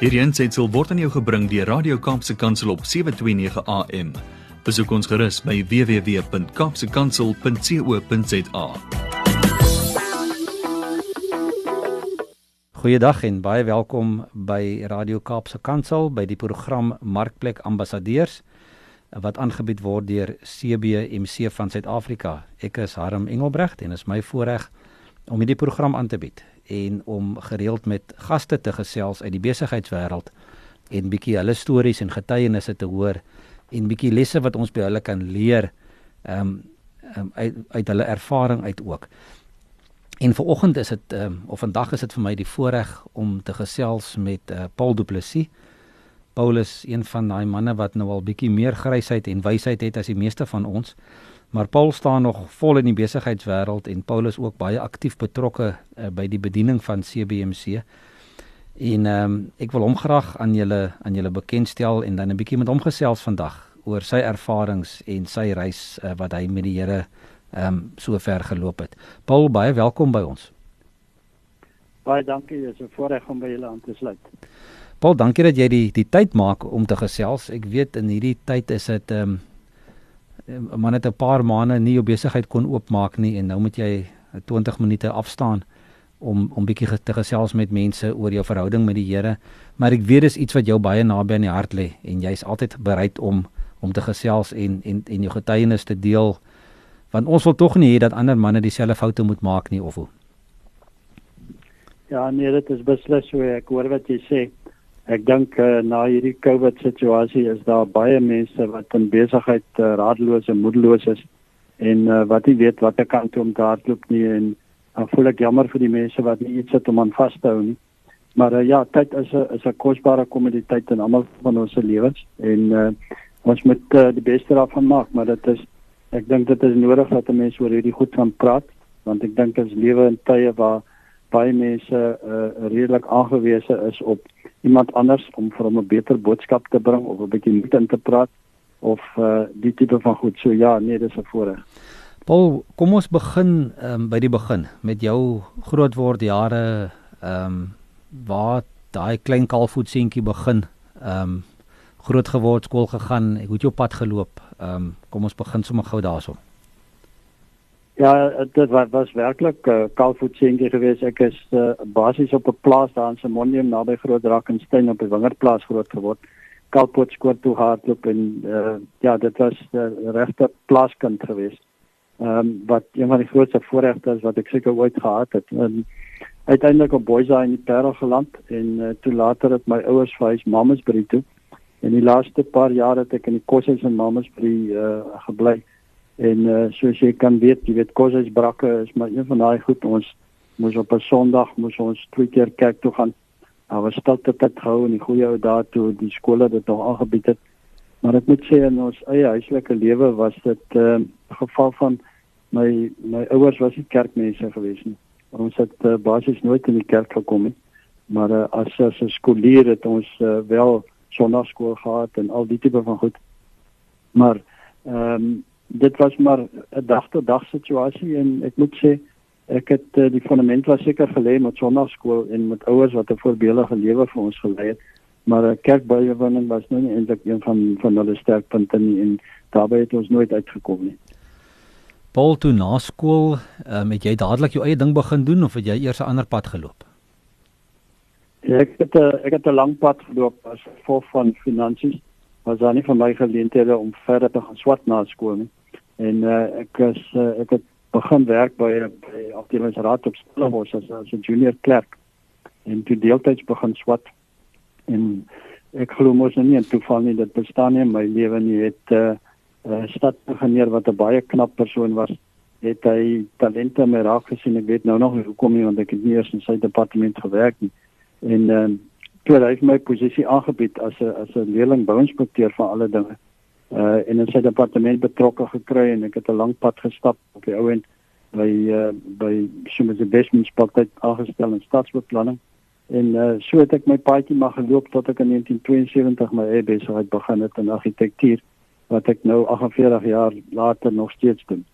Hierdie aanseit word aan jou gebring deur Radio Kaapse Kansel op 7:29 AM. Besoek ons gerus by www.kapsekansel.co.za. Goeiedag en baie welkom by Radio Kaapse Kansel by die program Markplek Ambassadeurs wat aangebied word deur CBMC van Suid-Afrika. Ek is Harm Engelbrecht en is my voorreg om hierdie program aan te bied en om gereeld met gaste te gesels uit die besigheidswêreld en bietjie hulle stories en getuienisse te hoor en bietjie lesse wat ons by hulle kan leer ehm um, um, uit uit hulle ervaring uit ook. En vanoggend is dit ehm um, of vandag is dit vir my die voorreg om te gesels met uh, Paul Du Plessis. Paul is een van daai manne wat nou al bietjie meer grysheid en wysheid het as die meeste van ons. Maar Paul staan nog vol in die besigheidswêreld en Paul is ook baie aktief betrokke uh, by die bediening van CBMC. En ehm um, ek wil hom graag aan julle aan julle bekendstel en dan 'n bietjie met hom gesels vandag oor sy ervarings en sy reis uh, wat hy met die Here ehm um, so ver geloop het. Paul, baie welkom by ons. Baie dankie, dit is 'n voorreg om by julle aan te sluit. Paul, dankie dat jy die die tyd maak om te gesels. Ek weet in hierdie tyd is dit ehm um, man het 'n paar maande nie jou besigheid kon oopmaak nie en nou moet jy 20 minute afstaan om om bietjie te gesels met mense oor jou verhouding met die Here. Maar ek weet dis iets wat jou baie naby aan die hart lê en jy's altyd bereid om om te gesels en en en jou getuienis te deel want ons wil tog nie hê dat ander manne dieselfde foute moet maak nie of hoe. Ja, nee, dit is beslis so ek hoor wat jy sê. Ek dink uh, na hierdie COVID situasie is daar baie mense wat in besigheid uh, radeloos en moedeloos is en uh, wat nie weet watter kant om te hardloop nie en dan voel ek jammer vir die mense wat nie iets het om aan vas te hou nie. Maar uh, ja, tyd is 'n is 'n kosbare kommoditeit in almal van ons se lewens en uh, ons moet uh, die beste daarvan maak, maar dit is ek dink dit is nodig dat mense oor hierdie goed kan praat want ek dink ons lewe in tye waar baie mense uh, redelik aangewese is op iemand anders om vir hom 'n beter boodskap te bring of 'n bietjie moed in te praat of uh, die tipe van goed. So ja, nee, dis 'n voorreg. Paul, kom ons begin um, by die begin met jou grootword jare ehm um, waar daai klein kalfvoetseentjie begin ehm um, groot geword, skool gegaan, ek het jou pad geloop. Ehm um, kom ons begin sommer gou daarso. Ja, dit was, was werklik 'n uh, kalfvoetseentjie geweest. Ek is uh, basies op 'n plaas daar in Simonium naby Groot Drakensberg op 'n wingerplaas groot geword. Kalfvoet skoor toe hardloop en uh, ja, dit was uh, regte plaaskind geweest. Ehm um, wat een van die grootste voorregte is wat ek seker ooit gehad het. En uiteindelik op Boisa in die Parel geland en uh, toe later het my ouers verhuis Mamasbury toe. En die laaste paar jare het ek in die koshuis in Mamasbury uh, gebly. En uh, soos jy kan weet, jy weet Koshuis Brakke is maar een van daai goed ons moes op 'n Sondag moes ons twee keer kerk toe gaan. Daar was stilte tyd gehou en die goeie ou daar toe die skole dit nog aangebied het. Maar ek moet sê in ons eie huislike lewe was dit 'n uh, geval van my my ouers was nie kerkmense gewees nie. Ons het uh, basies nooit in die kerk gekom nie. Maar uh, as as 'n skoolier het ons uh, wel sonnaarskool gehad en al die tipe van goed. Maar ehm um, dit was maar 'n dag tot dag situasie en ek moet sê ek het uh, die fundament was seker gelê met sonnaarskool en met ouers wat 'n voorbeeldige lewe vir ons gelei het maar 'n kerkbywoning was nou nie eintlik een van van hulle sterkpunte nie en daarbey het ons nooit uitgekom nie. Paul toe na skool, um, het jy dadelik jou eie ding begin doen of het jy eers 'n ander pad geloop? Ek het 'n ek het 'n lang pad geloop as gevolg van finansies. Was daar nie vir my geleenthede om verder te gaan swat na skool nie en uh, ek is uh, ek het begin werk by by afdelingsraad op Stellenbosch as as 'n junior klerk. En toe deeltyds begin swat. En ek glo mos nou nie en toeval nie dit bestaan nie in my lewe nie. Het 'n uh, uh, stadingenieur wat 'n baie knap persoon was het hy talente my raak gesien. Ek weet nou nog hoekom nie want ek het nie eers in sy departement gewerk nie. En uh, toe hy my posisie aangebied as 'n as 'n leerling bouinspekteur van alle dinge uh en in sy departement betrokke gekry en ek het 'n lang pad gestap op die ou end by uh by Shumas Investments Park aangestel in stadsbeplanning en uh so het ek my paadjie maar geloop tot ek in 1972 my eie besigheid begin het in argitektuur wat ek nou 48 jaar later nog steeds doen.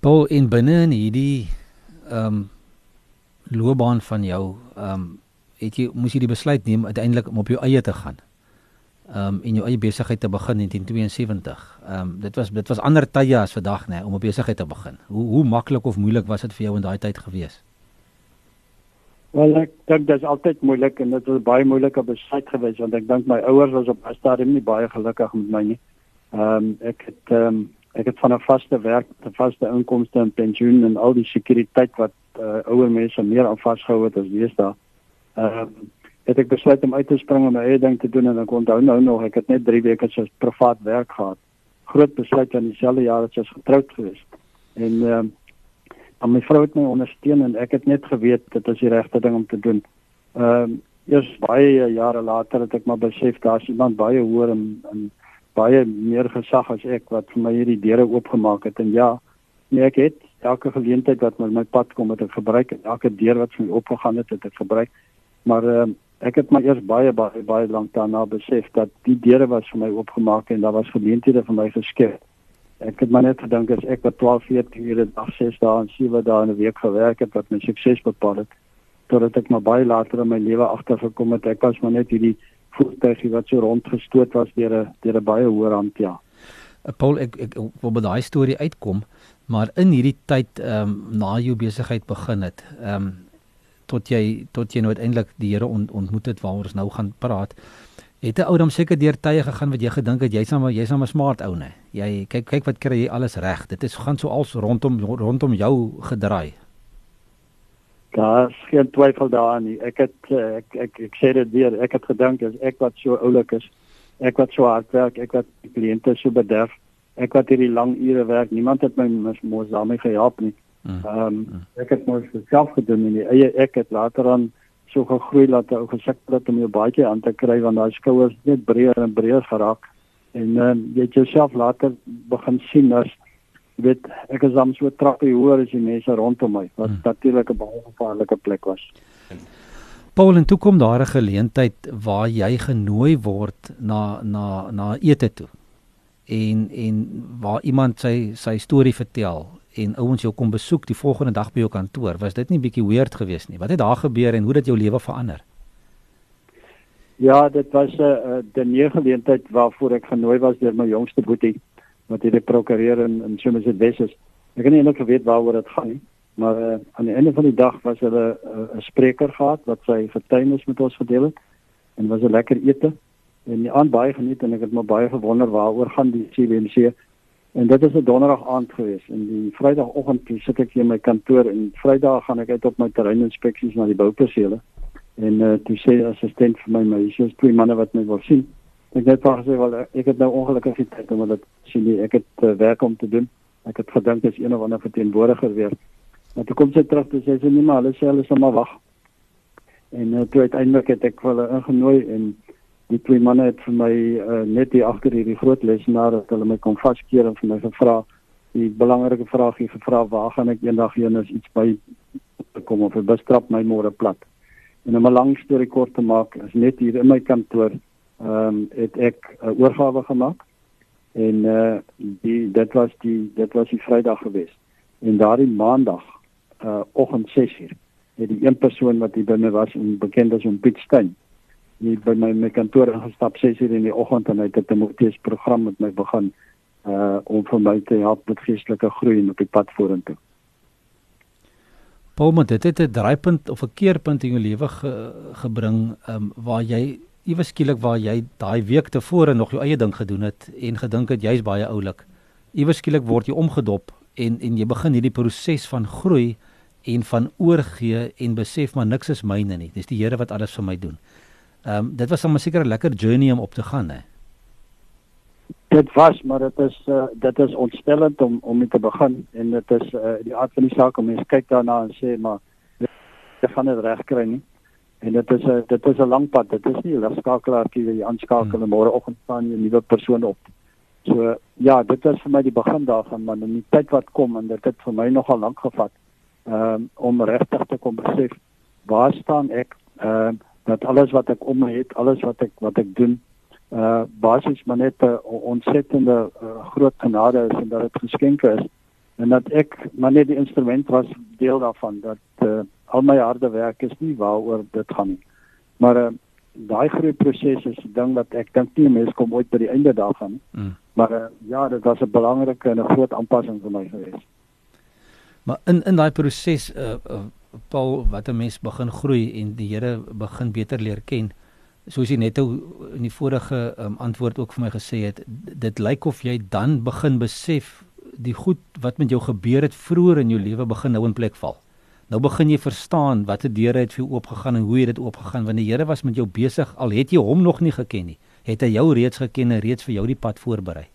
Paul in binne in hierdie ehm um, loopbaan van jou ehm um, het jy moes jy die besluit neem uiteindelik om op jou eie te gaan. Ehm um, en jou eie besigheid te begin in 1972. Ehm um, dit was dit was ander tye as vandag nê om 'n besigheid te begin. Hoe hoe maklik of moeilik was dit vir jou in daai tyd gewees? Wel ek dink dit is altyd moeilik en dit was baie moeilike besluit geweest want ek dink my ouers was op 'n stadium nie baie gelukkig met my nie. Ehm um, ek het ehm um, ek het van 'n vaste werk, 'n vaste inkomste en pensioen en al die sekuriteit wat uh, ouer mense meer aan vasgehou het as deesdae. Ehm um, het ek besluit om uit te spring om my eie ding te doen en ek onthou nou nog ek het net 3 weke so privaat werk gehad. Groot besluit in dieselfde jaar as ek getroud gewees. En ehm um, en my vrou het my ondersteun en ek het net geweet dit is die regte ding om te doen. Ehm um, eers baie jare later het ek maar besef daar's iemand baie hoër en, en baie meer gesag as ek wat vir my hierdie deure oopgemaak het en ja, nee ek het elke geleentheid wat met my pad kom het ek gebruik en elke deur wat vir my oopgegaan het het ek gebruik. Maar uh, ek het maar eers baie baie baie lank daarna besef dat die deure was vir my oopgemaak en daar was geleenthede vir my geskep. Ek het maar net gedink as ek wat 12, 14 ure dag 6 dae en 7 dae in 'n week gewerk het wat my sukses bepaal het totdat ek maar baie later in my lewe agtergekom het ek was maar net hierdie voertuigie wat so rondgestoot was deur 'n deur 'n baie hoër hand ja. Uh, Paul ek ek wil by daai storie uitkom, maar in hierdie tyd ehm um, na jou besigheid begin het, ehm um, tot jy tot jy nou uiteindelik die Here ont, ontmoet het waaroor ons nou gaan praat. Het 'n ou dan seker deur tye gegaan wat jy gedink het jy's nou jy's nou 'n smart ou nê. Jy kyk kyk wat kry jy alles reg. Dit is gaan so als rondom rondom jou gedraai. Daar's geen twyfel daarin nie. Ek het eh, ek ek ek sê dit weer, ek het gedink as ek wat so oulik is, ek wat so hard werk, ek wat die kliënte so bederf, ek wat hierdie lang ure werk, niemand het my mos daarmee gehelp nie. Mm. Ehm um, ek het mos self gedoen en eie ek het later aan so gegroei dat ek gesukkel het om jou baadjie aan te kry want daai skouers net breër en breër geraak en um, jy het jouself later begin sien as weet ek is dan so trappie hoër as die mense rondom my wat hmm. natuurlik 'n baie gevaarlike plek was. Paul en toe kom daar 'n geleentheid waar jy genooi word na na na ete toe. En en waar iemand sy sy storie vertel en ouens jou kom besoek die volgende dag by jou kantoor. Was dit nie bietjie weird geweest nie? Wat het daar gebeur en hoe het jou lewe verander? Ja, dit was 'n uh, 'n die geleentheid waarvoor ek genooi was deur my jongste boetie wat hierdie prokureur in in Somerset West is. Ek het nie eintlik geweet waaroor dit gaan nie, maar uh, aan die einde van die dag was hulle eh, 'n uh, spreker gehad wat sy getuienis met ons gedeel het en was 'n lekker ete en die aand baie geniet en ek het maar baie gewonder waaroor gaan die CWMC en dit is 'n donderdag aand gewees. En die vrydagoggend sit ek hier in my kantoor en vrydag gaan ek uit op my terreininspeksies na die boupersele. En uh, toe sê assistent vir my my is twee manne wat my wil sien. Ek net wou sê wel ek het nou ongelukkig die tyd om dit sien nie. Ek het uh, werk om te doen. Ek het gedink dis een of ander verteenwoordiger weer. Maar toe kom sy terug toe sê nie maar hulle sê hulle sal maar wag. En uh, toe uiteindelik het ek hulle ingenooi en die twee manne het vir my uh, net hier agter hierdie groot lesenaar dat hulle my kom vaskeer en vir my gevra die belangrike vraag hier gevra waar gaan ek eendag heen as iets by kom of bestrap my môre plat en om 'n lang storie kort te maak is net hier in my kantoor ehm um, het ek 'n uh, oorgawe gemaak en uh, die dit was die dit was die Vrydag gewees. En daardie Maandag uh oggend 6:00 het die een persoon wat hier binne was en bekend as om Piet Steyn hier by my my kantoor ingestap 6:00 in die oggend en hy het 'n Timoteus program met my begin uh om vir my te help met geestelike groei en op die pad vorentoe. Paul, maar dit het 'n draaipunt of 'n keerpunt in jou lewe ge, gebring um, waar jy iewes skielik waar jy daai week tevore nog jou eie ding gedoen het en gedink het jy's baie oulik. Iewes skielik word jy omgedop en en jy begin hierdie proses van groei en van oorgee en besef maar niks is myne nie. Dis die Here wat alles vir my doen. Ehm um, dit was 'n seker 'n lekker journey om op te gaan hè. Dit was maar dit is uh, dit is ontstellend om om mee te begin en dit is uh, die aard van die saak om mens kyk daarna en sê maar jy gaan dit reg kry nie. En dit is 'n dit is 'n lang pad. Dit is nie 'n skakelaartjie wat jy aanskakel hmm. môreoggend staan jy 'n nuwe persoon op. So ja, dit is vir my die begin daarvan, maar in die tyd wat kom en dit het vir my nogal lank gevat um, om regtig te kom besef waar staan ek ehm uh, dat alles wat ek om my het, alles wat ek wat ek doen uh basies maar net 'n ontsettende uh, groot genade is en dat dit geskenke is en dat ek maar net die instrument was deel daarvan dat uh, al my harde werk is nie waaroor dit gaan nie. Maar uh, daai groei proses is 'n ding wat ek dink nie mense kom ooit by die einde daarvan nie. Mm. Maar uh, ja, dit was 'n belangrike en 'n groot aanpassing vir my geweest. Maar in in daai proses uh, uh Paul wat 'n mens begin groei en die Here begin beter leer ken. Soos jy net in die vorige um, antwoord ook vir my gesê het, dit lyk of jy dan begin besef die goed wat met jou gebeur het vroeër in jou lewe begin nou in plek val. Nou begin jy verstaan watter deure het vir jou oopgegaan en hoe het dit oopgegaan want die Here was met jou besig al het jy hom nog nie geken nie. Het hy jou reeds geken en reeds vir jou die pad voorberei?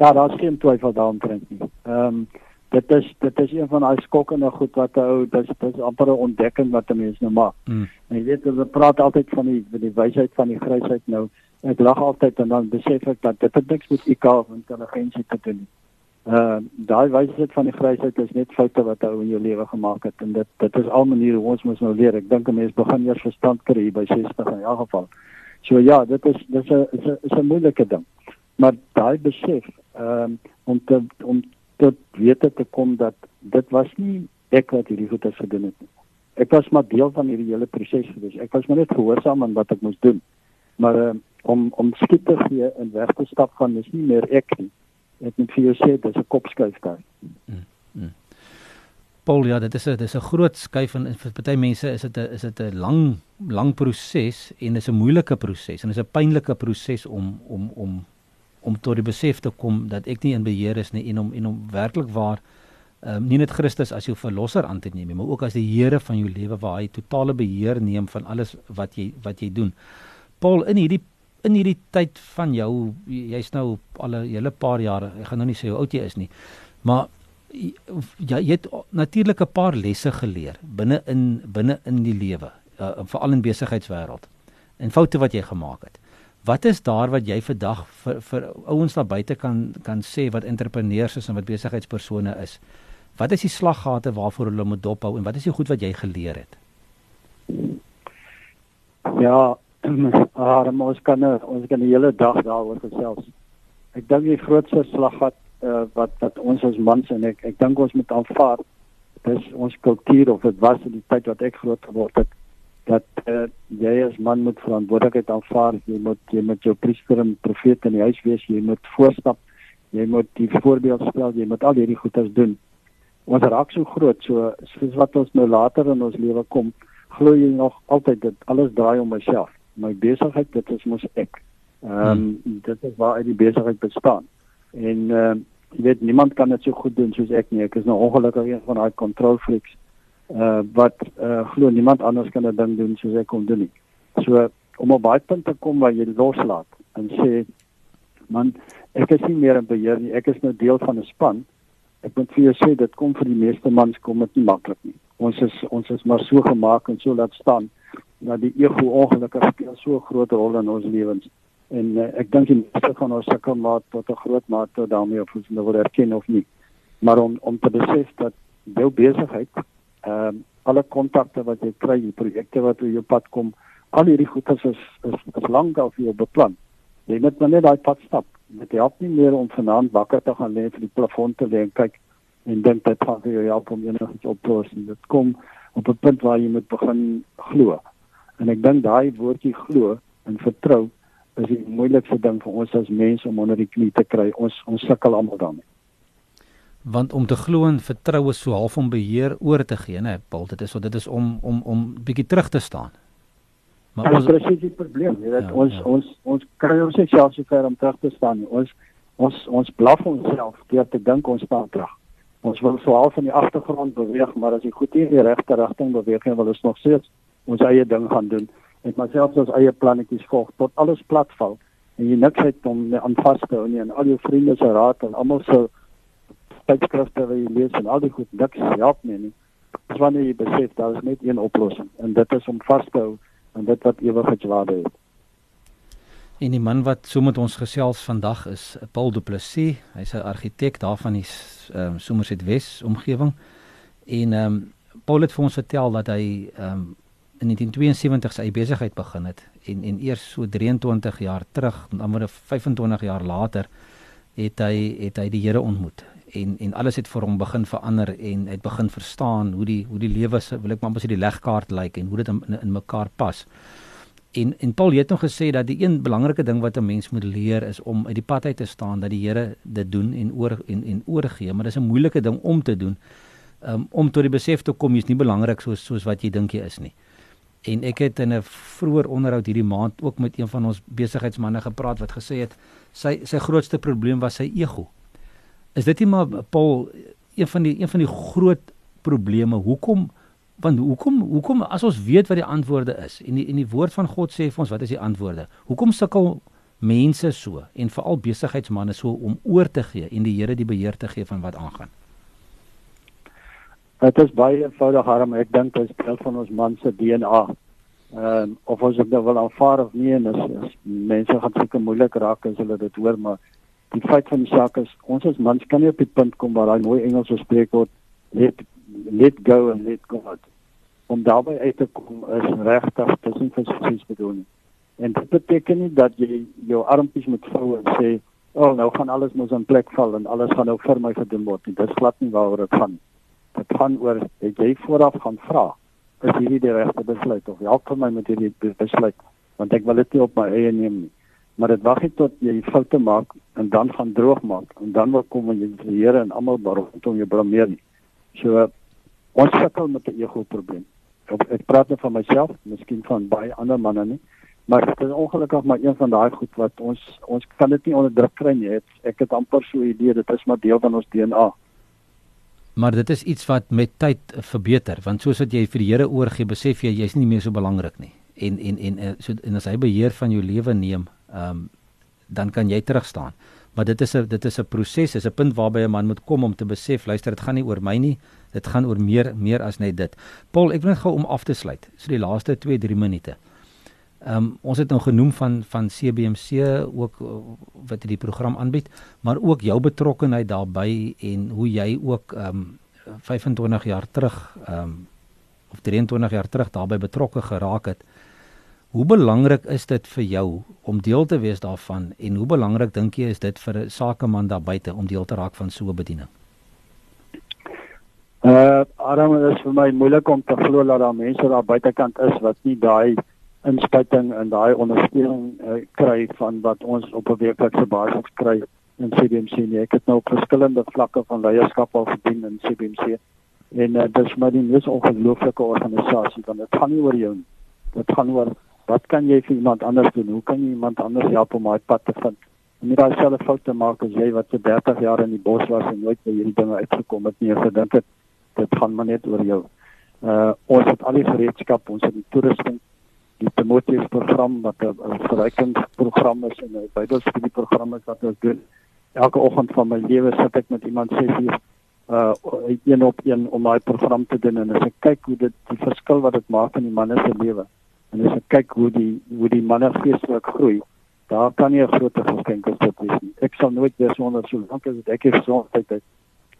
Ja, daar's geen twyfel daaroor nie. Ehm um, dit is dit is een van daai skokkende goed wat ou dis dis amper 'n ontdekking wat 'n mens nou maak. Mm. En jy weet hulle praat altyd van die die wysheid van die grysheid nou. Ek lag altyd en dan besef ek dat dit niks met IQ of intelligensie te doen het uh daai wysheid van die grysheid is net foute wat ou in jou lewe gemaak het en dit dit is al maniere hoe ons moet nou leer. Ek dink 'n mens begin eers verstand kry by 60 in elk geval. So ja, dit is dis 'n is 'n is 'n moeilike ding. Maar daai besef ehm um, om te om tot wete te kom dat dit was nie ek wat hierdie goeie gedoen het nie. Ek was maar deel van hierdie hele proses gewees. Ek was maar net gehoorsaam aan wat ek moes doen. Maar uh, om om skiet te gee en weg te stap van is nie meer ek nie ek moet vir jou sê dis 'n kopskuif daar. Mm, mm. Paul ja, dit is 'n dis 'n groot skuif en vir party mense is dit 'n is dit 'n lang lang proses en dis 'n moeilike proses en dis 'n pynlike proses om om om om tot die besef te kom dat ek nie in beheer is nie en om en om werklik waar ehm um, nie net Christus as jou verlosser aan te neem nie, maar ook as die Here van jou lewe waar hy totale beheer neem van alles wat jy wat jy doen. Paul in hierdie in hierdie tyd van jou jy's nou al 'n hele paar jare ek gaan nou nie sê hoe oud jy is nie maar ja jy het natuurlik 'n paar lesse geleer binne in binne in die lewe uh, veral in besigheidswêreld en foute wat jy gemaak het wat is daar wat jy vandag vir vir ouens daar buite kan kan sê wat entrepreneurs is en wat besigheidspersone is? Wat is die slaggate waarvoor hulle moet dophou en wat is die goed wat jy geleer het? Ja Ah, ons kan ons kan die hele dag daaroor gesels. Ek dink die grootste slaggat uh, wat wat ons as mans en ek ek dink ons moet aanvaar dis ons kultuur of dit was in die tyd wat ek groot geword het dat uh, jy as man moet verantwoordelikheid aanvaar. Jy moet jy moet jou priester en profeet in die huis wees. Jy moet voorstap. Jy moet die voorbeeld stel. Jy moet al hierdie goeders doen. Ons raak so groot so soos wat ons nou later in ons lewe kom, glo jy nog altyd dit alles draai om myself my besigheid dit is mos ek. Ehm um, dit is waar uit die besigheid bestaan. En ehm uh, jy weet niemand kan dit so goed doen soos ek nie. Ek is nou ongelukkig een van daai control freaks uh wat uh glo niemand anders kan 'n ding doen soos ek kom doen nie. So om op baie punte kom waar jy loslaat en sê man ek is nie meer in beheer nie. Ek is nou deel van 'n span. Ek moet vir jou sê dit kom vir die meeste mans kom dit nie maklik nie. Ons is ons is maar so gemaak en so laat staan dat die ego ongelukkig speel so 'n groot rol in ons lewens. En uh, ek dink die meeste van ons sukkel maar tot 'n groot mate daarmee of ons nou wil erken of nie. Maar om om te besef dat jou besigheid, ehm um, alle kontakte wat jy kry, die projekte wat op jou pad kom, al hierdie goeie is is, is lank al vir jou beplan. Jy moet maar net daai pad stap. Dit help nie meer om vanaand wakker te gaan lê vir die plafon te lê en kyk en dink dit gaan vir jou help om enigiets op te los. Dit kom op 'n punt waar jy moet begin glo. En ek dink daai woordjie glo en vertrou is die moeilikste ding vir ons as mense om onder die knie te kry. Ons ons sukkel almal daarmee. Want om te glo en vertrou is so half om beheer oor te gee, né? Paul, dit is so dit is om om om bietjie terug te staan. Maar ons presies die probleem, jy weet ja, ons ja. ons ons kry ons self so ver om terug te staan. Ons ons ons blaf onsself deur te dink ons staan terug. Ons wil so half in die agtergrond beweeg, maar as jy goed in die regte rigting beweeg, wil ons nog steeds ons eie ding gaan doen en myself ons eie plannetjies volg tot alles platval en jy niks het om aan vas te hou nie en al jou vriende se raad en almal se tydskrifte wat jy lees en al die goed niks help nie nie dis wanneer jy besef daar is net een oplossing en dit is om vas te hou aan dit wat ewigheidswaarde het En die man wat so met ons gesels vandag is Paul Du Plessis. Hy's 'n argitek daar van die ehm um, Somerset Wes omgewing. En ehm um, Paul het vir ons vertel dat hy ehm um, in 1972 sy besigheid begin het en en eers so 23 jaar terug, dan word 25 jaar later het hy het hy die Here ontmoet en en alles het vir hom begin verander en hy het begin verstaan hoe die hoe die lewe se wil ek maar sê die legkaart lyk en hoe dit in, in mekaar pas. En en Paul het nog gesê dat die een belangrike ding wat 'n mens moet leer is om uit die pad uit te staan dat die Here dit doen en oor en en oorgee, maar dis 'n moeilike ding om te doen. Um, om tot die besef te kom jy's nie belangrik soos soos wat jy dink jy is nie. En ek het in 'n vroeër onderhoud hierdie maand ook met een van ons besigheidsmense gepraat wat gesê het sy sy grootste probleem was sy ego. Is dit nie maar Paul een van die een van die groot probleme hoekom want hoekom hoekom as ons weet wat die antwoorde is en die en die woord van God sê vir ons wat is die antwoorde? Hoekom sukkel mense so en veral besigheidsmense so om oor te gee en die Here die beheer te gee van wat aangaan? Dit is baie eenvoudig harm ek dink dit is deel van ons man se DNA. Ehm um, of ons dit nou wil aanvaar of nie en is, is mense gaan seker moeilik raak as hulle dit hoor maar die feit van die saak is ons as mans kan nie op die punt kom waar daai mooi Engelse spreekwoord let let go and let God om daarbey uit te kom is regtig tussen versies bedoel. En dit beteken nie dat jy jou armpies moet vou en sê, "O, oh, nou gaan alles mos in plek val en alles gaan nou vir my gedoen word." Dit is glad nie waaroor dit gaan. Dit gaan oor dat jy vooraf gaan vra, is hierdie die regte besluit of help vir my met hierdie besluit, want ek wil dit nie op my eie neem nie. Maar dit wag net tot jy foute maak en dan gaan droog maak en dan wil kom en jy die Here en almal rondom jou blameer nie. So ons sukkel met 'n ego probleem ek, ek praat net van myself, miskien van baie ander manne nie. Maar dit is ongelukkig maar een van daai goed wat ons ons kan dit nie onderdruk kry nie. Het, ek het amper so 'n idee dit is maar deel van ons DNA. Maar dit is iets wat met tyd verbeter, want soos wat jy vir die Here oorgee, besef jy jy's nie meer so belangrik nie. En en en en, so, en as hy beheer van jou lewe neem, ehm um, dan kan jy terug staan. Maar dit is 'n dit is 'n proses, is 'n punt waarby 'n man moet kom om te besef, luister, dit gaan nie oor my nie, dit gaan oor meer meer as net dit. Paul, ek wil net gou om af te sluit. So die laaste 2-3 minute. Ehm um, ons het nou genoem van van CBMC ook wat die program aanbied, maar ook jou betrokkeheid daarbey en hoe jy ook ehm um, 25 jaar terug ehm um, of 23 jaar terug daarbey betrokke geraak het. Hoe belangrik is dit vir jou om deel te wees daarvan en hoe belangrik dink jy is dit vir 'n sakeman daar buite om deel te raak van so 'n bediening? Uh, Adam, dit is vir my moeilik om te glo dat daar mense daar buitekant is wat nie daai inspuiting en daai ondersteuning uh, kry van wat ons op 'n weeklikse basis kry in CBC nie. Ek het nou op verskillende vlakke van leierskap al gedien in CBC en uh, dit is maar die mees ongelooflike organisasie want dit gaan nie oor jou nie. Dit gaan oor wat kan jy vir iemand anders doen? Hoe kan jy iemand anders help om daai pad te vind? En nie daai selfe fout te maak as jy wat vir 30 jaar in die bos was en nooit by hierdie dinge uitgekom het nie en gedink het dit gaan maar net oor jou. Uh ons het al die gereedskap, ons het die toerusting, die Timoteus program wat 'n verrykingsprogram is en 'n Bybelstudie program is wat ons doen. Elke oggend van my lewe sit ek met iemand 6 uur uh een op een om daai program te doen en as ek kyk hoe dit die verskil wat dit maak in die manne se lewe En as ek kyk hoe die hoe die manne geestelik groei, daar kan nie 'n groter geskenk as dit wees nie. Ek sal nooit weer sonder so lank as ek het gesondheid het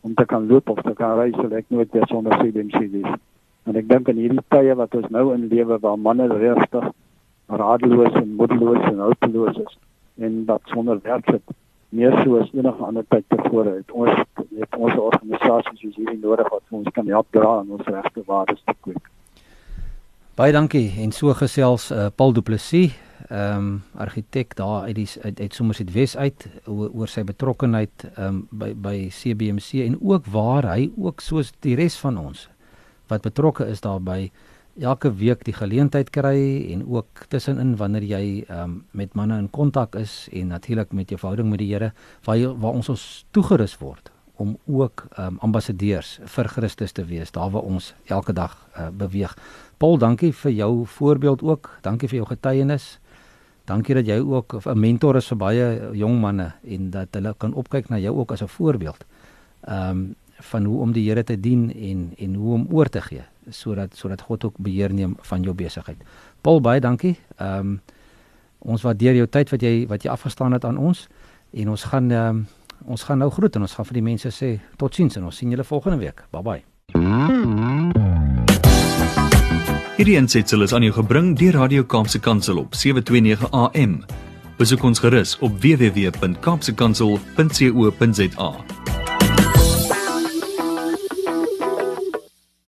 om te kan loop of te kan reis, sal ek nooit weer sonder CDMC wees. En ek dink in hierdie tye wat ons nou in lewe waar manne regtig radeloos en moedeloos en hulpeloos is en dat sonder werk sit meer so as enige ander tyd tevore het ons het ons organisasies hierdie nodig wat ons kan help dra aan ons regte waardes te kweek. Baie dankie. En so gesels uh, Paul Du Plessis, ehm um, argitek daar uit die uit, uit Somerset Wes uit oor, oor sy betrokkeheid ehm um, by by CBMC en ook waar hy ook soos die res van ons wat betrokke is daarbey elke week die geleentheid kry en ook tussenin wanneer jy ehm um, met manne in kontak is en natuurlik met jou verhouding met die Here waar waar ons ons toegerus word om ook um, ambassadeurs vir Christus te wees daar waar ons elke dag uh, beweeg. Paul, dankie vir jou voorbeeld ook. Dankie vir jou getuienis. Dankie dat jy ook 'n mentor is vir baie jong manne en dat hulle kan opkyk na jou ook as 'n voorbeeld. Ehm um, van hoe om die Here te dien en en hoe om oor te gee sodat sodat God ook beheer neem van jou besigheid. Paul, baie dankie. Ehm um, ons waardeer jou tyd wat jy wat jy afgestaan het aan ons en ons gaan ehm um, ons gaan nou groet en ons gaan vir die mense sê totsiens en ons sien julle volgende week. Bye bye. Hierdie ensitsel is aan jou gebring deur Radio Kaapse Kansel op 729 AM. Besoek ons gerus op www.kaapsekansel.co.za.